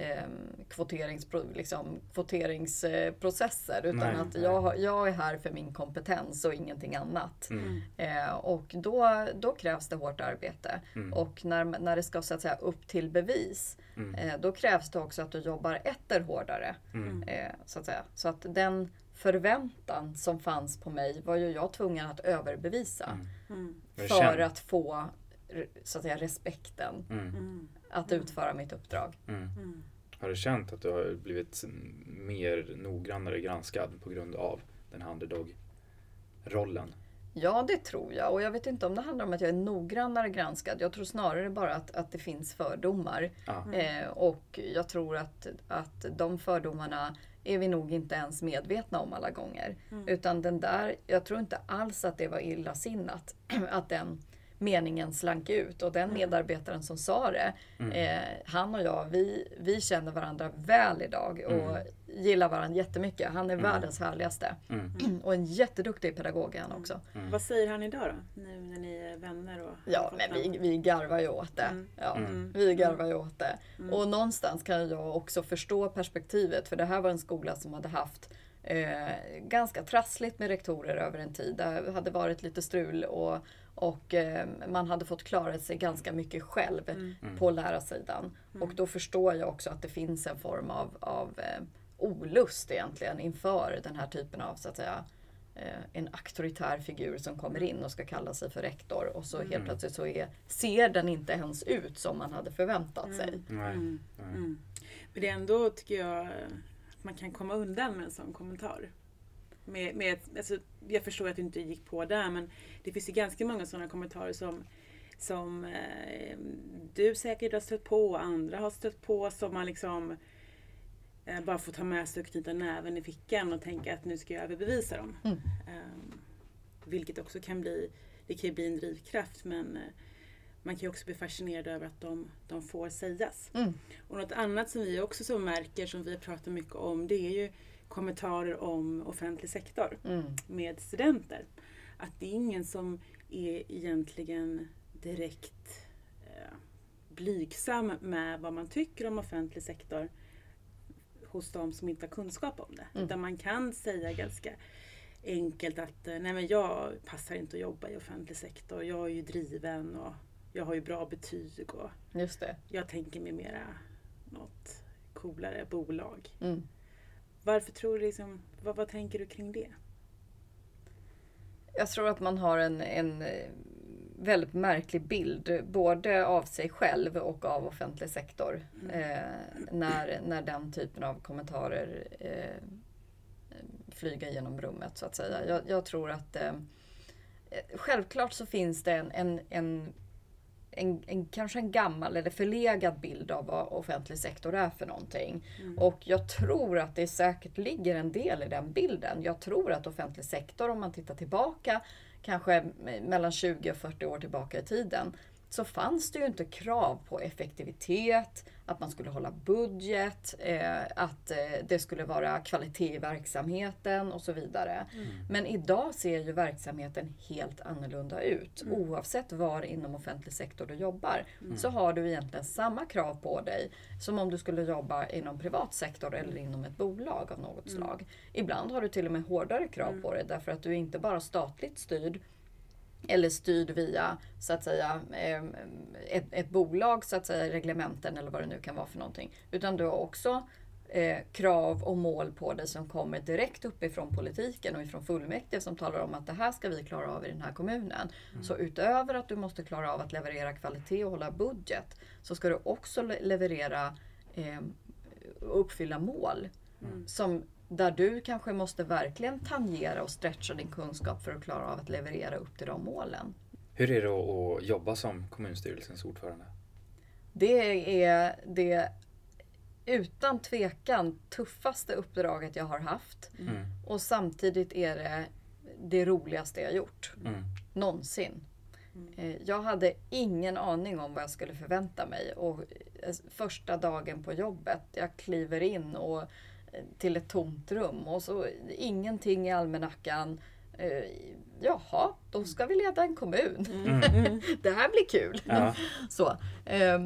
S4: eh, kvoterings, liksom, kvoteringsprocesser. Utan nej, att jag, jag är här för min kompetens och ingenting annat. Mm. Eh, och då, då krävs det hårt arbete. Mm. Och när, när det ska så att säga upp till bevis, mm. eh, då krävs det också att du jobbar etter hårdare. Mm. Eh, så, att säga. så att den förväntan som fanns på mig var ju jag tvungen att överbevisa. Mm. Mm. För att få så att säga, respekten att utföra mitt uppdrag.
S3: Har du känt att du har blivit mer noggrannare granskad på grund av den här underdog-rollen?
S4: Ja, det tror jag. Och jag vet inte om det handlar om att jag är noggrannare granskad. Jag tror snarare bara att, att det finns fördomar. Mm. Eh, och jag tror att, att de fördomarna är vi nog inte ens medvetna om alla gånger. Mm. Utan den där, jag tror inte alls att det var illasinnat. Att den meningen slank ut. Och den mm. medarbetaren som sa det, mm. eh, han och jag, vi, vi känner varandra väl idag och mm. gillar varandra jättemycket. Han är mm. världens härligaste. Mm. och en jätteduktig pedagog är han också.
S1: Mm. Vad säger han idag då? Nu när ni är vänner? Och
S4: ja, men vi, vi garvar ju åt det. Ja, Vi garvar ju åt det. Och någonstans kan jag också förstå perspektivet. För det här var en skola som hade haft Eh, ganska trassligt med rektorer över en tid. Det hade varit lite strul och, och eh, man hade fått klara sig ganska mycket själv mm. på lärarsidan. Mm. Och då förstår jag också att det finns en form av, av eh, olust egentligen inför den här typen av så att säga eh, en auktoritär figur som kommer in och ska kalla sig för rektor och så mm. helt plötsligt så är, ser den inte ens ut som man hade förväntat mm. sig.
S1: Mm. Mm. Men det är ändå, tycker jag, man kan komma undan med en sån kommentar. Med, med, alltså, jag förstår att du inte gick på där men det finns ju ganska många sådana kommentarer som som eh, du säkert har stött på och andra har stött på som man liksom eh, bara får ta med sig och knyta näven i fickan och tänka att nu ska jag överbevisa dem. Mm. Eh, vilket också kan bli, det kan ju bli en drivkraft men eh, man kan ju också bli fascinerad över att de, de får sägas. Mm. Och något annat som vi också så märker, som vi pratar mycket om, det är ju kommentarer om offentlig sektor mm. med studenter. Att det är ingen som är egentligen direkt eh, blygsam med vad man tycker om offentlig sektor hos de som inte har kunskap om det. Mm. Utan man kan säga ganska enkelt att eh, nej men jag passar inte att jobba i offentlig sektor. Jag är ju driven och jag har ju bra betyg och
S4: Just det.
S1: jag tänker mig mera något coolare bolag. Mm. Varför tror du liksom, vad, vad tänker du kring det?
S4: Jag tror att man har en, en eh, väldigt märklig bild både av sig själv och av offentlig sektor. Mm. Eh, när, när den typen av kommentarer eh, flyger genom rummet så att säga. Jag, jag tror att eh, Självklart så finns det en, en, en en, en, kanske en gammal eller förlegad bild av vad offentlig sektor är för någonting. Mm. Och jag tror att det säkert ligger en del i den bilden. Jag tror att offentlig sektor, om man tittar tillbaka, kanske mellan 20 och 40 år tillbaka i tiden, så fanns det ju inte krav på effektivitet, att man skulle hålla budget, eh, att eh, det skulle vara kvalitet i verksamheten och så vidare. Mm. Men idag ser ju verksamheten helt annorlunda ut. Mm. Oavsett var inom offentlig sektor du jobbar mm. så har du egentligen samma krav på dig som om du skulle jobba inom privat sektor eller inom ett bolag av något mm. slag. Ibland har du till och med hårdare krav mm. på dig därför att du är inte bara statligt styrd eller styrd via så att säga ett, ett bolag, så att säga reglementen eller vad det nu kan vara för någonting. Utan du har också eh, krav och mål på dig som kommer direkt uppifrån politiken och ifrån fullmäktige som talar om att det här ska vi klara av i den här kommunen. Mm. Så utöver att du måste klara av att leverera kvalitet och hålla budget så ska du också leverera eh, uppfylla mål mm. som där du kanske måste verkligen tangera och stretcha din kunskap för att klara av att leverera upp till de målen.
S3: Hur är det att jobba som kommunstyrelsens ordförande?
S4: Det är det utan tvekan tuffaste uppdraget jag har haft. Mm. Och samtidigt är det det roligaste jag gjort. Mm. Någonsin. Mm. Eh, jag hade ingen aning om vad jag skulle förvänta mig. Och eh, första dagen på jobbet, jag kliver in och till ett tomt rum och så ingenting i almanackan. Eh, jaha, då ska vi leda en kommun. Mm. det här blir kul. Ja. så, eh,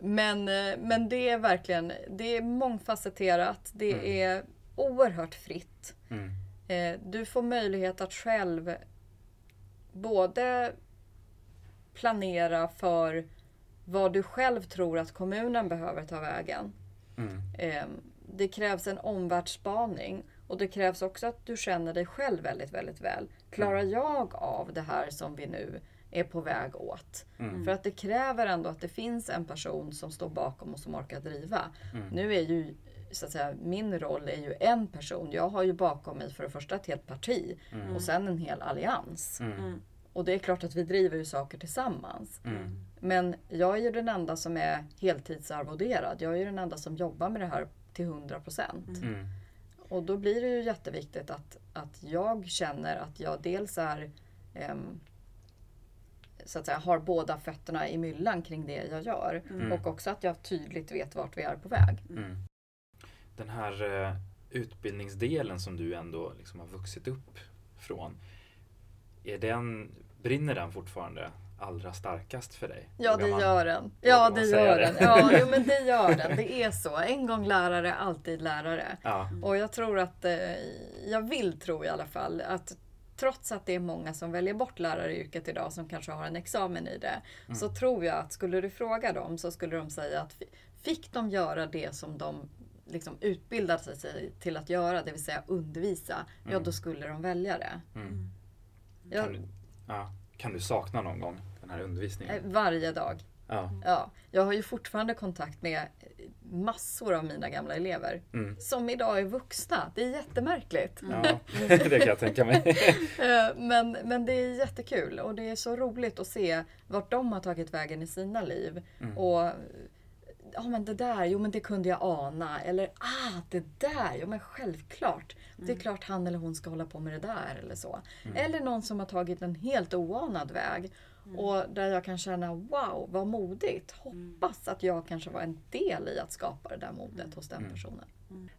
S4: men, eh, men det är verkligen det är mångfacetterat. Det mm. är oerhört fritt. Mm. Eh, du får möjlighet att själv både planera för vad du själv tror att kommunen behöver ta vägen. Mm. Ehm, det krävs en omvärldsspaning och det krävs också att du känner dig själv väldigt, väldigt väl. Klarar mm. jag av det här som vi nu är på väg åt? Mm. För att det kräver ändå att det finns en person som står bakom och som orkar driva. Mm. Nu är ju så att säga, min roll är ju en person. Jag har ju bakom mig för det första ett helt parti mm. och sen en hel allians. Mm. Mm. Och det är klart att vi driver ju saker tillsammans. Men jag är ju den enda som är heltidsarvoderad. Jag är ju den enda som jobbar med det här till 100 procent. Mm. mm. Och då blir det ju jätteviktigt att, att jag känner att jag dels är um, så att säga, har båda fötterna i myllan kring det jag gör. Mm. Och också att jag tydligt vet vart vi är på väg. Mm.
S3: Den här uh, utbildningsdelen som du ändå liksom har vuxit upp från. Är den, brinner den fortfarande allra starkast för dig?
S4: Ja, det gör den. Ja, det gör den. Ja, jo, men det gör den. Det är så. En gång lärare, alltid lärare. Ja. Och jag tror att, eh, jag vill tro i alla fall, att trots att det är många som väljer bort läraryrket idag som kanske har en examen i det, mm. så tror jag att skulle du fråga dem så skulle de säga att fick de göra det som de liksom utbildade sig till att göra, det vill säga undervisa, mm. ja då skulle de välja det. Mm.
S3: Jag, kan, du, ja, kan du sakna någon gång den här undervisningen?
S4: Eh, varje dag. Ja. Ja, jag har ju fortfarande kontakt med massor av mina gamla elever mm. som idag är vuxna. Det är jättemärkligt.
S3: Ja, det kan jag tänka mig.
S4: Eh, men, men det är jättekul och det är så roligt att se vart de har tagit vägen i sina liv. Mm. Och ja men det där, jo men det kunde jag ana. Eller ah, det där, jo men självklart. Mm. Det är mm. klart han eller hon ska hålla på med det där eller så. Mm. Eller någon som har tagit en helt oanad väg. Mm. Och där jag kan känna, wow vad modigt. Hoppas att jag kanske var en del i att skapa det där modet mm. hos den mm. personen.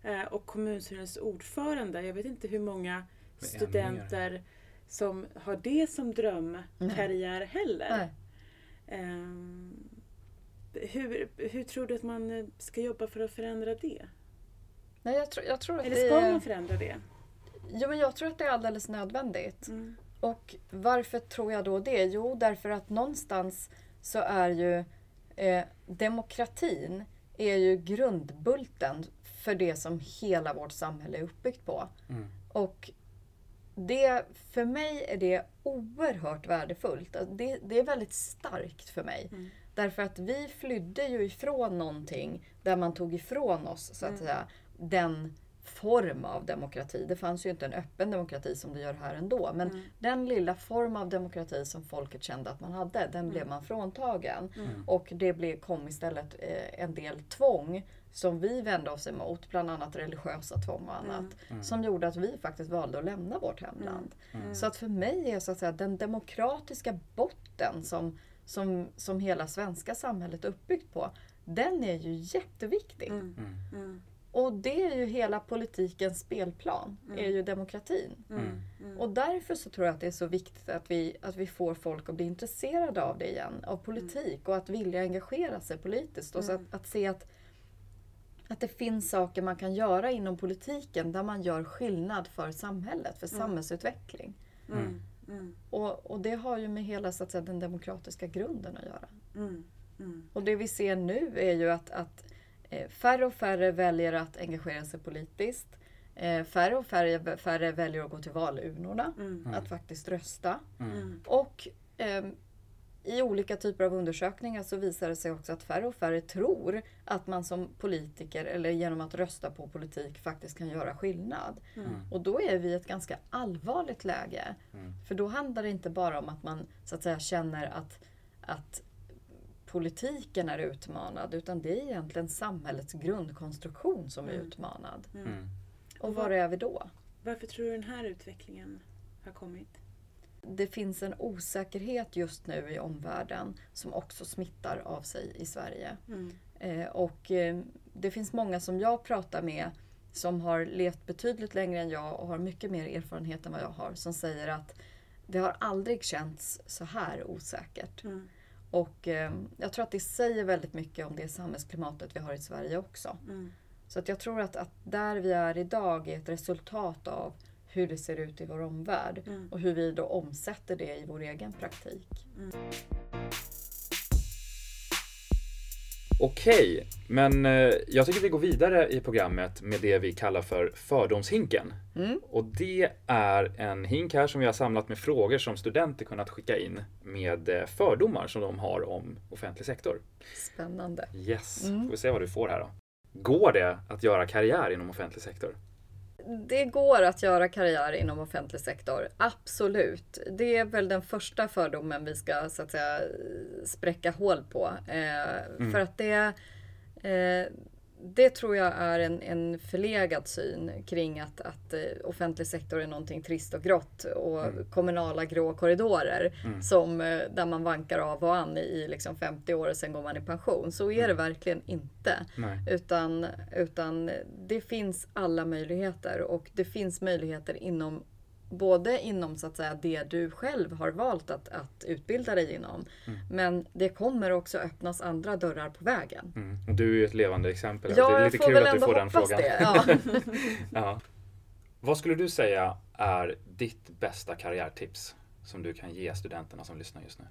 S1: Eh, och kommunstyrelsens ordförande, jag vet inte hur många studenter som har det som drömkarriär heller. Nej. Um, hur, hur tror du att man eh, ska jobba för att förändra det?
S4: Nej, jag, tror, jag tror att
S1: Eller ska det... man förändra det?
S4: Jo, men jag tror att det är alldeles nödvändigt. Mm. Och varför tror jag då det? Jo, därför att någonstans så är ju eh, demokratin är ju grundbulten för det som hela vårt samhälle är uppbyggt på. Mm. Och det, för mig är det oerhört värdefullt. Det, det är väldigt starkt för mig. Mm. Därför att vi flydde ju ifrån någonting där man tog ifrån oss så att mm. säga den form av demokrati. Det fanns ju inte en öppen demokrati som det gör här ändå. Men mm. den lilla form av demokrati som folket kände att man hade, den mm. blev man fråntagen. Mm. Och det blev, kom istället eh, en del tvång som vi vände oss emot, bland annat religiösa tvång och annat. Mm. mm. Som gjorde att vi faktiskt valde att lämna vårt hemland. Mm. Så att för mig är så att säga den demokratiska botten som som, som hela svenska samhället är uppbyggt på, den är ju jätteviktig. Mm. Mm. mm. Och det är ju hela politikens spelplan, mm. är ju demokratin. Mm. Mm. Och därför så tror jag att det är så viktigt att vi, att vi får folk att bli intresserade av det igen, av politik och att vilja engagera sig politiskt. Och så att, att se att, att det finns saker man kan göra inom politiken där man gör skillnad för samhället, för samhällsutveckling. Mm. Och, och det har ju med hela så att säga, den demokratiska grunden att göra. Mm. Mm. Och det vi ser nu är ju att, att eh, färre och färre väljer att engagera sig politiskt. Eh, färre och färre, färre väljer att gå till valurnorna, mm. att faktiskt rösta. Mm. Och eh, i olika typer av undersökningar så visar det sig också att färre och färre tror att man som politiker eller genom att rösta på politik faktiskt kan göra skillnad. Mm. Och då är vi i ett ganska allvarligt läge. Mm. För då handlar det inte bara om att man så att säga känner att, att politiken är utmanad utan det är egentligen samhällets grundkonstruktion som är mm. utmanad. Mm. Mm. Och var är vi då?
S1: Varför tror du den här utvecklingen har kommit?
S4: Det finns en osäkerhet just nu i omvärlden som också smittar av sig i Sverige. Mm. Eh, och eh, det finns många som jag pratar med som har levt betydligt längre än jag och har mycket mer erfarenhet än vad jag har som säger att det har aldrig känts så här osäkert. Mm. Och eh, jag tror att det säger väldigt mycket om det samhällsklimatet vi har i Sverige också. Mm. Så att jag tror att, att där vi är idag är ett resultat av hur det ser ut i vår omvärld mm. och hur vi då omsätter det i vår egen praktik. Mm.
S3: Okej, men eh, jag tycker vi går vidare i programmet med det vi kallar för fördomshinken. Mm. Och det är en hink här som vi har samlat med frågor som studenter kunnat skicka in med eh, fördomar som de har om offentlig sektor.
S4: Spännande.
S3: Yes, mm. får vi se vad du får här då. Går det att göra karriär inom offentlig sektor?
S4: Det går att göra karriär inom offentlig sektor, absolut. Det är väl den första fördomen vi ska så att säga spräcka hål på. Eh, mm. För att det, eh, det tror jag är en, en förlegad syn kring att, att eh, offentlig sektor är någonting trist och grått och mm. kommunala grå korridorer mm. som, eh, där man vankar av och an i, liksom 50 år och sen går man i pension. Så är det mm. verkligen inte. Utan, utan det finns alla möjligheter och det finns möjligheter inom både inom så att säga det du själv har valt att, att utbilda dig inom. Mm. Men det kommer också öppnas andra dörrar på vägen.
S3: Mm. Du är ju ett levande exempel.
S4: Ja,
S3: det är
S4: lite kul att du får den frågan. Det, ja.
S3: ja. Vad skulle du säga är ditt bästa karriärtips som du kan ge studenterna som lyssnar just nu?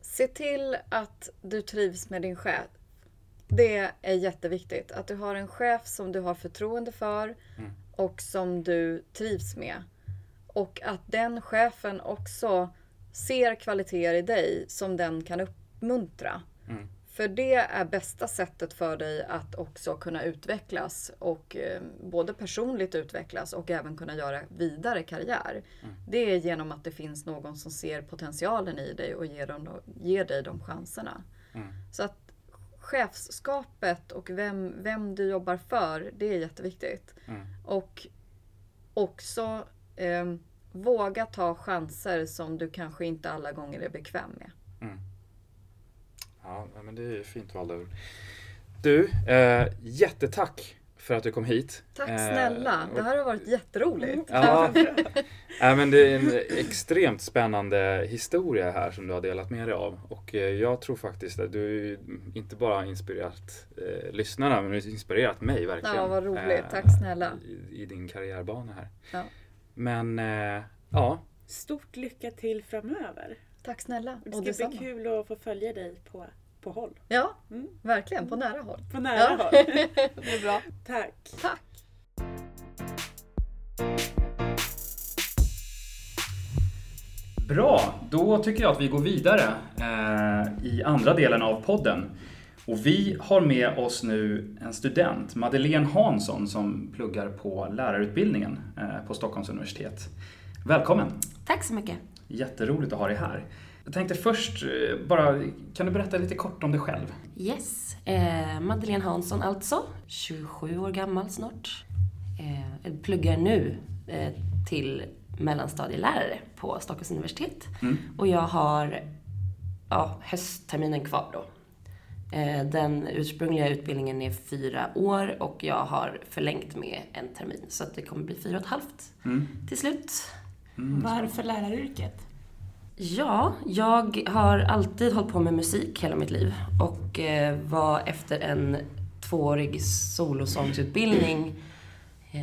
S4: Se till att du trivs med din chef. Det är jätteviktigt. Att du har en chef som du har förtroende för mm. Och som du trivs med. Och att den chefen också ser kvaliteter i dig som den kan uppmuntra. Mm. För det är bästa sättet för dig att också kunna utvecklas och eh, både personligt utvecklas och även kunna göra vidare karriär. Mm. Det är genom att det finns någon som ser potentialen i dig och ger, dem, ger dig de chanserna. Mm. Så att chefskapet och vem, vem du jobbar för, det är jätteviktigt. Mm. Och också eh, våga ta chanser som du kanske inte alla gånger är bekväm med. Mm.
S3: Ja, men det är fint valda ord. Du, eh, jättetack för att du kom hit.
S4: Tack eh, snälla, eh, det här har varit jätteroligt.
S3: Ja, äh, men det är en extremt spännande historia här som du har delat med dig av. Och eh, jag tror faktiskt att du inte bara inspirerat eh, lyssnarna, men du har inspirerat mig verkligen.
S4: Ja, vad roligt. Tack snälla.
S3: I, I, din karriärbana här. Ja. Men, eh, ja.
S1: Stort lycka till framöver.
S4: Tack snälla.
S1: Det ska och bli kul att få följa dig på, på håll.
S4: Ja, mm. verkligen. På nära håll.
S1: På nära ja. håll.
S4: det är bra.
S1: Tack.
S4: Tack.
S2: Bra, då tycker jag att vi går vidare eh, i andra delen av podden. Och vi har med oss nu en student, Madeleine Hansson, som pluggar på lärarutbildningen eh, på Stockholms universitet. Välkommen!
S5: Tack så mycket!
S2: Jätteroligt att ha dig här. Jag tänkte först eh, bara, kan du berätta lite kort om dig själv?
S5: Yes, eh, Madeleine Hansson alltså, 27 år gammal snart. Eh, pluggar nu eh, till mellanstadielärare på Stockholms universitet. Mm. Och jag har ja, höstterminen kvar då. Eh, den ursprungliga utbildningen är fyra år och jag har förlängt med en termin så att det kommer bli fyra och ett halvt mm. till slut.
S1: Mm. Varför läraryrket?
S5: Ja, jag har alltid hållit på med musik hela mitt liv och eh, var efter en tvåårig solosångsutbildning eh,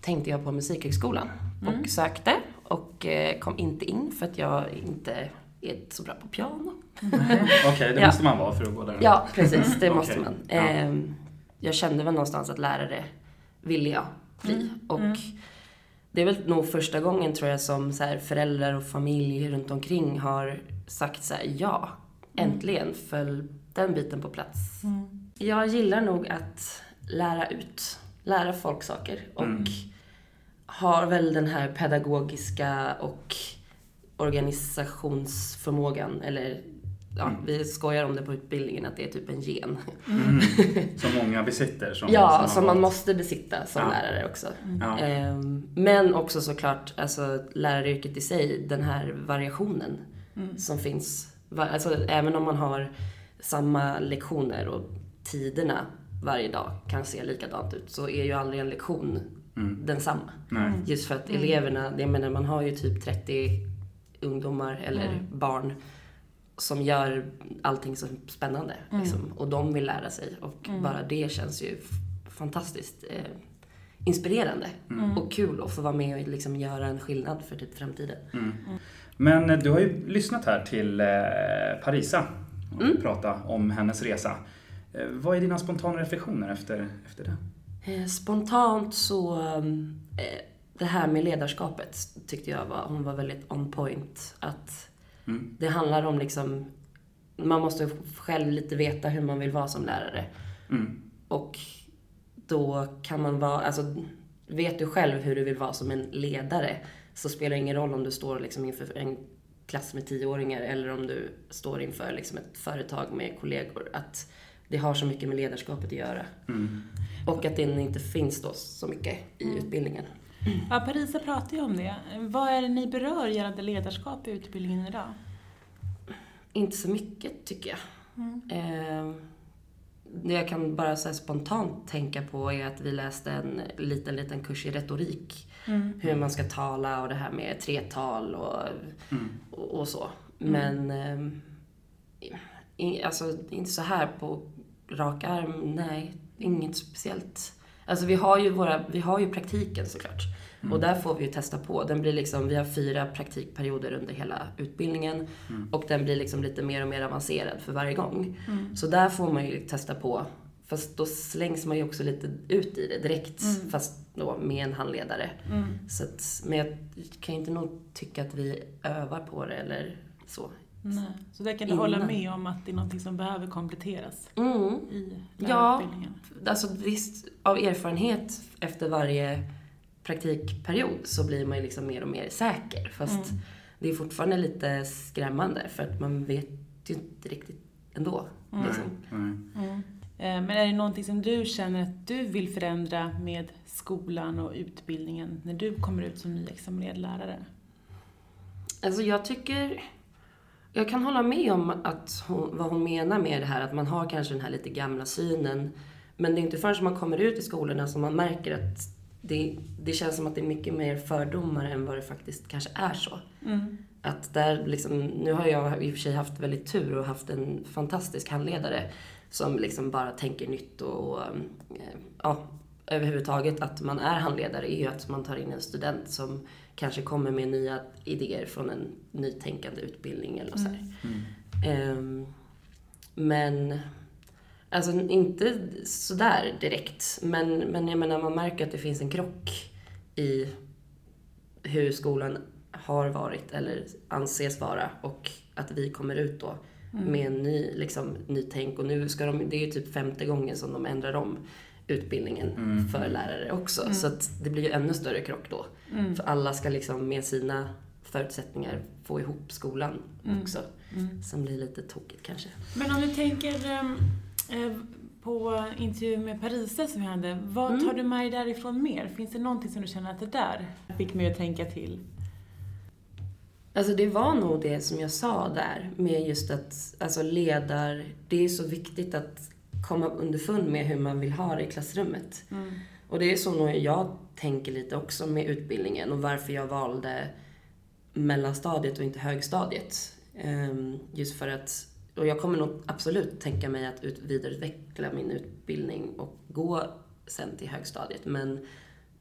S5: tänkte jag på Musikhögskolan mm. och sökte och eh, kom inte in för att jag inte är så bra på piano.
S2: Okej, okay, det ja. måste man vara för att gå där.
S5: Ja, precis, det måste okay. man. Ehm, jag kände väl någonstans att lärare ville jag bli mm. och mm det är väl nog första gången tror jag som så här, föräldrar och familj runt omkring har sagt så här, ja, mm. äntligen föll den biten på plats. Mm. Jag gillar nog att lära ut, lära folk saker och mm. har väl den här pedagogiska och organisationsförmågan, eller ja, mm. vi skojar om det på utbildningen att det är typ en gen.
S2: Mm. Som många besitter. Som,
S5: ja, som, som man måste besitta som ja. lärare också. Ja. Ehm, men också såklart, alltså läraryrket i sig, den här variationen mm. som finns. Alltså även om man har samma lektioner och tiderna varje dag kan se likadant ut så är ju aldrig en lektion mm. densamma. Nej. Just för att mm. eleverna, jag menar man har ju typ 30 ungdomar eller mm. barn som gör allting så spännande. Mm. Liksom. Och de vill lära sig. Och mm. bara det känns ju fantastiskt eh, inspirerande mm. och kul att få vara med och liksom göra en skillnad för typ framtiden.
S2: Mm. Mm. Men eh, du har ju lyssnat här till eh, Parisa och mm. prata om hennes resa. Eh, vad är dina spontana reflektioner efter, efter det?
S5: Eh, spontant så, eh, det här med ledarskapet tyckte jag var, hon var väldigt on point. Att Mm. Det handlar om liksom, man måste själv lite veta hur man vill vara som lärare. Mm. Och då kan man vara, alltså vet du själv hur du vill vara som en ledare så spelar det ingen roll om du står liksom inför en klass med tioåringar eller om du står inför liksom ett företag med kollegor. Att det har så mycket med ledarskapet att göra. Mm. Och att det inte finns då så mycket i mm. utbildningen.
S1: Ja, Parisa pratar ju om det. Vad är det ni berör gällande ledarskap i utbildningen idag?
S5: Inte så mycket, tycker jag. Mm. Eh, det jag kan bara så spontant tänka på är att vi läste en liten, liten kurs i retorik. Mm. Hur man ska tala och det här med tretal och, mm. och, och, så. Mm. Men eh, alltså inte så här på rak arm, nej, inget speciellt. Alltså vi har ju, våra, vi har ju praktiken såklart. Mm. Och där får vi ju testa på. Den blir liksom, vi har fyra praktikperioder under hela utbildningen. Mm. Och den blir liksom lite mer och mer avancerad för varje gång. Mm. Så där får man ju testa på. Fast då slängs man ju också lite ut i det direkt. Mm. Fast då med en handledare. Mm. Så att, men jag kan inte nog tycka att vi övar på det eller så.
S1: Nej. Så där kan du Innan. hålla med om att det är något som behöver kompletteras mm. i lärarutbildningen?
S5: Ja, alltså visst, av erfarenhet efter varje praktikperiod så blir man ju liksom mer och mer säker. Fast mm. det är fortfarande lite skrämmande för att man vet ju inte riktigt ändå. Mm. Liksom.
S1: Mm. Men är det någonting som du känner att du vill förändra med skolan och utbildningen när du kommer ut som nyexaminerad lärare?
S5: Alltså jag tycker jag kan hålla med om att hon, vad hon menar med det här att man har kanske den här lite gamla synen. Men det är inte förrän man kommer ut i skolorna som man märker att det, det känns som att det är mycket mer fördomar än vad det faktiskt kanske är så. Mm. Att där liksom, nu har jag i och för sig haft väldigt tur och haft en fantastisk handledare som liksom bara tänker nytt och, eh, ja, överhuvudtaget att man är handledare är ju att man tar in en student som kanske kommer med nya idéer från en nytänkande utbildning eller så mm. um, men Alltså inte sådär direkt. Men, men jag menar, man märker att det finns en krock i hur skolan har varit eller anses vara och att vi kommer ut då mm. med en ny, liksom, nytänk. Och nu ska de, det är ju typ femte gången som de ändrar om utbildningen mm. för lärare också. Mm. Så att det blir ju ännu större krock då. Mm. För alla ska liksom med sina förutsättningar få ihop skolan mm. också. Mm. Som blir lite tokigt kanske.
S1: Men om du tänker eh, på intervjun med Parisa som vi hade, vad mm. tar du med dig därifrån mer? Finns det någonting som du känner att det där fick mig att tänka till?
S5: Alltså det var nog det som jag sa där med just att alltså ledar, det är så viktigt att komma underfund med hur man vill ha det i klassrummet. Mm. Och det är så nog jag tänker lite också med utbildningen och varför jag valde mellanstadiet och inte högstadiet. Um, just för att, och jag kommer nog absolut tänka mig att ut, vidareutveckla min utbildning och gå sen till högstadiet. Men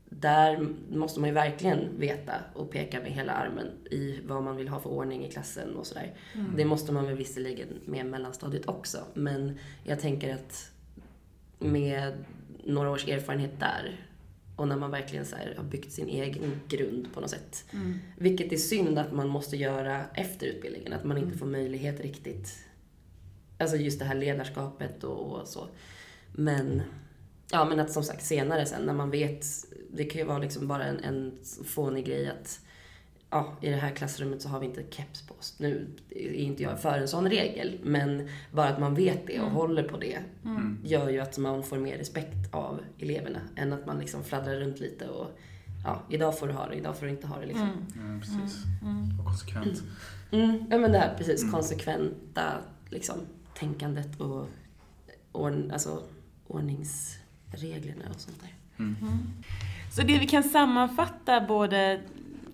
S5: där måste man ju verkligen veta och peka med hela armen i vad man vill ha för ordning i klassen och sådär. Mm. Det måste man väl visserligen med mellanstadiet också. Men jag tänker att med några års erfarenhet där och när man verkligen så har byggt sin egen grund på något sätt. Mm. Vilket är synd att man måste göra efter utbildningen, att man inte mm. får möjlighet riktigt. Alltså just det här ledarskapet och, och så. Men, ja men att som sagt senare sen när man vet, det kan ju vara liksom bara en, en fånig grej att ja, i det här klassrummet så har vi inte keps på oss. Nu är inte jag för en sån regel, men bara att man vet det och mm. håller på det mm. gör ju att man får mer respekt av eleverna än att man liksom fladdrar runt lite och ja, idag får du ha det, idag får du inte ha det liksom.
S2: Mm. Ja, precis. Mm. mm. Och konsekvent.
S5: Mm. Ja, men det här precis, konsekventa liksom, tänkandet och ord, alltså, ordningsreglerna och sånt där.
S1: Så det vi kan sammanfatta både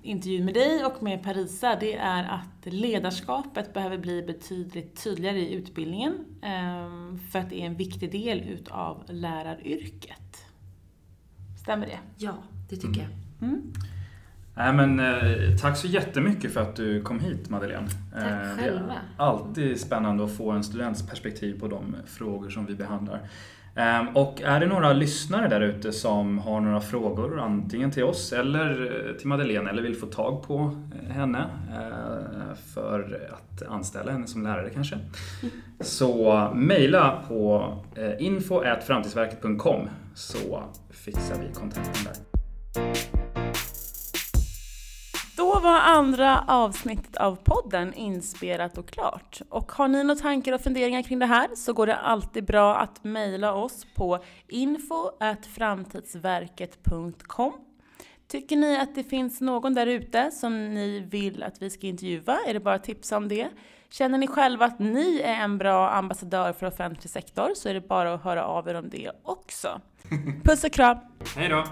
S1: intervjun med dig och med Parisa, det är att ledarskapet behöver bli betydligt tydligare i utbildningen. Ehm, för att det är en viktig del utav läraryrket. Stämmer det?
S5: Ja, det tycker mm. jag. Mm.
S2: Nej, men, eh, tack så jättemycket för att du kom hit Madeleine.
S5: Tack eh, själva. Det är
S2: alltid spännande att få en students perspektiv på de frågor som vi behandlar. Ehm, och är det några lyssnare där ute som har några frågor, antingen till oss eller eh, till Madeleine, eller vill få tag på eh, henne eh, för att anställa henne som lärare kanske, så mejla på info.framtidsverket.com så fixar vi kontakten där.
S1: Då var andra avsnittet av podden inspelat och klart. Och har ni några tankar och funderingar kring det här så går det alltid bra att mejla oss på info.framtidsverket.com Tycker ni att det finns någon där ute som ni vill att vi ska intervjua är det bara att tipsa om det. Känner ni själva att ni är en bra ambassadör för offentlig sektor så är det bara att höra av er om det också. Puss och kram!
S2: Hej då!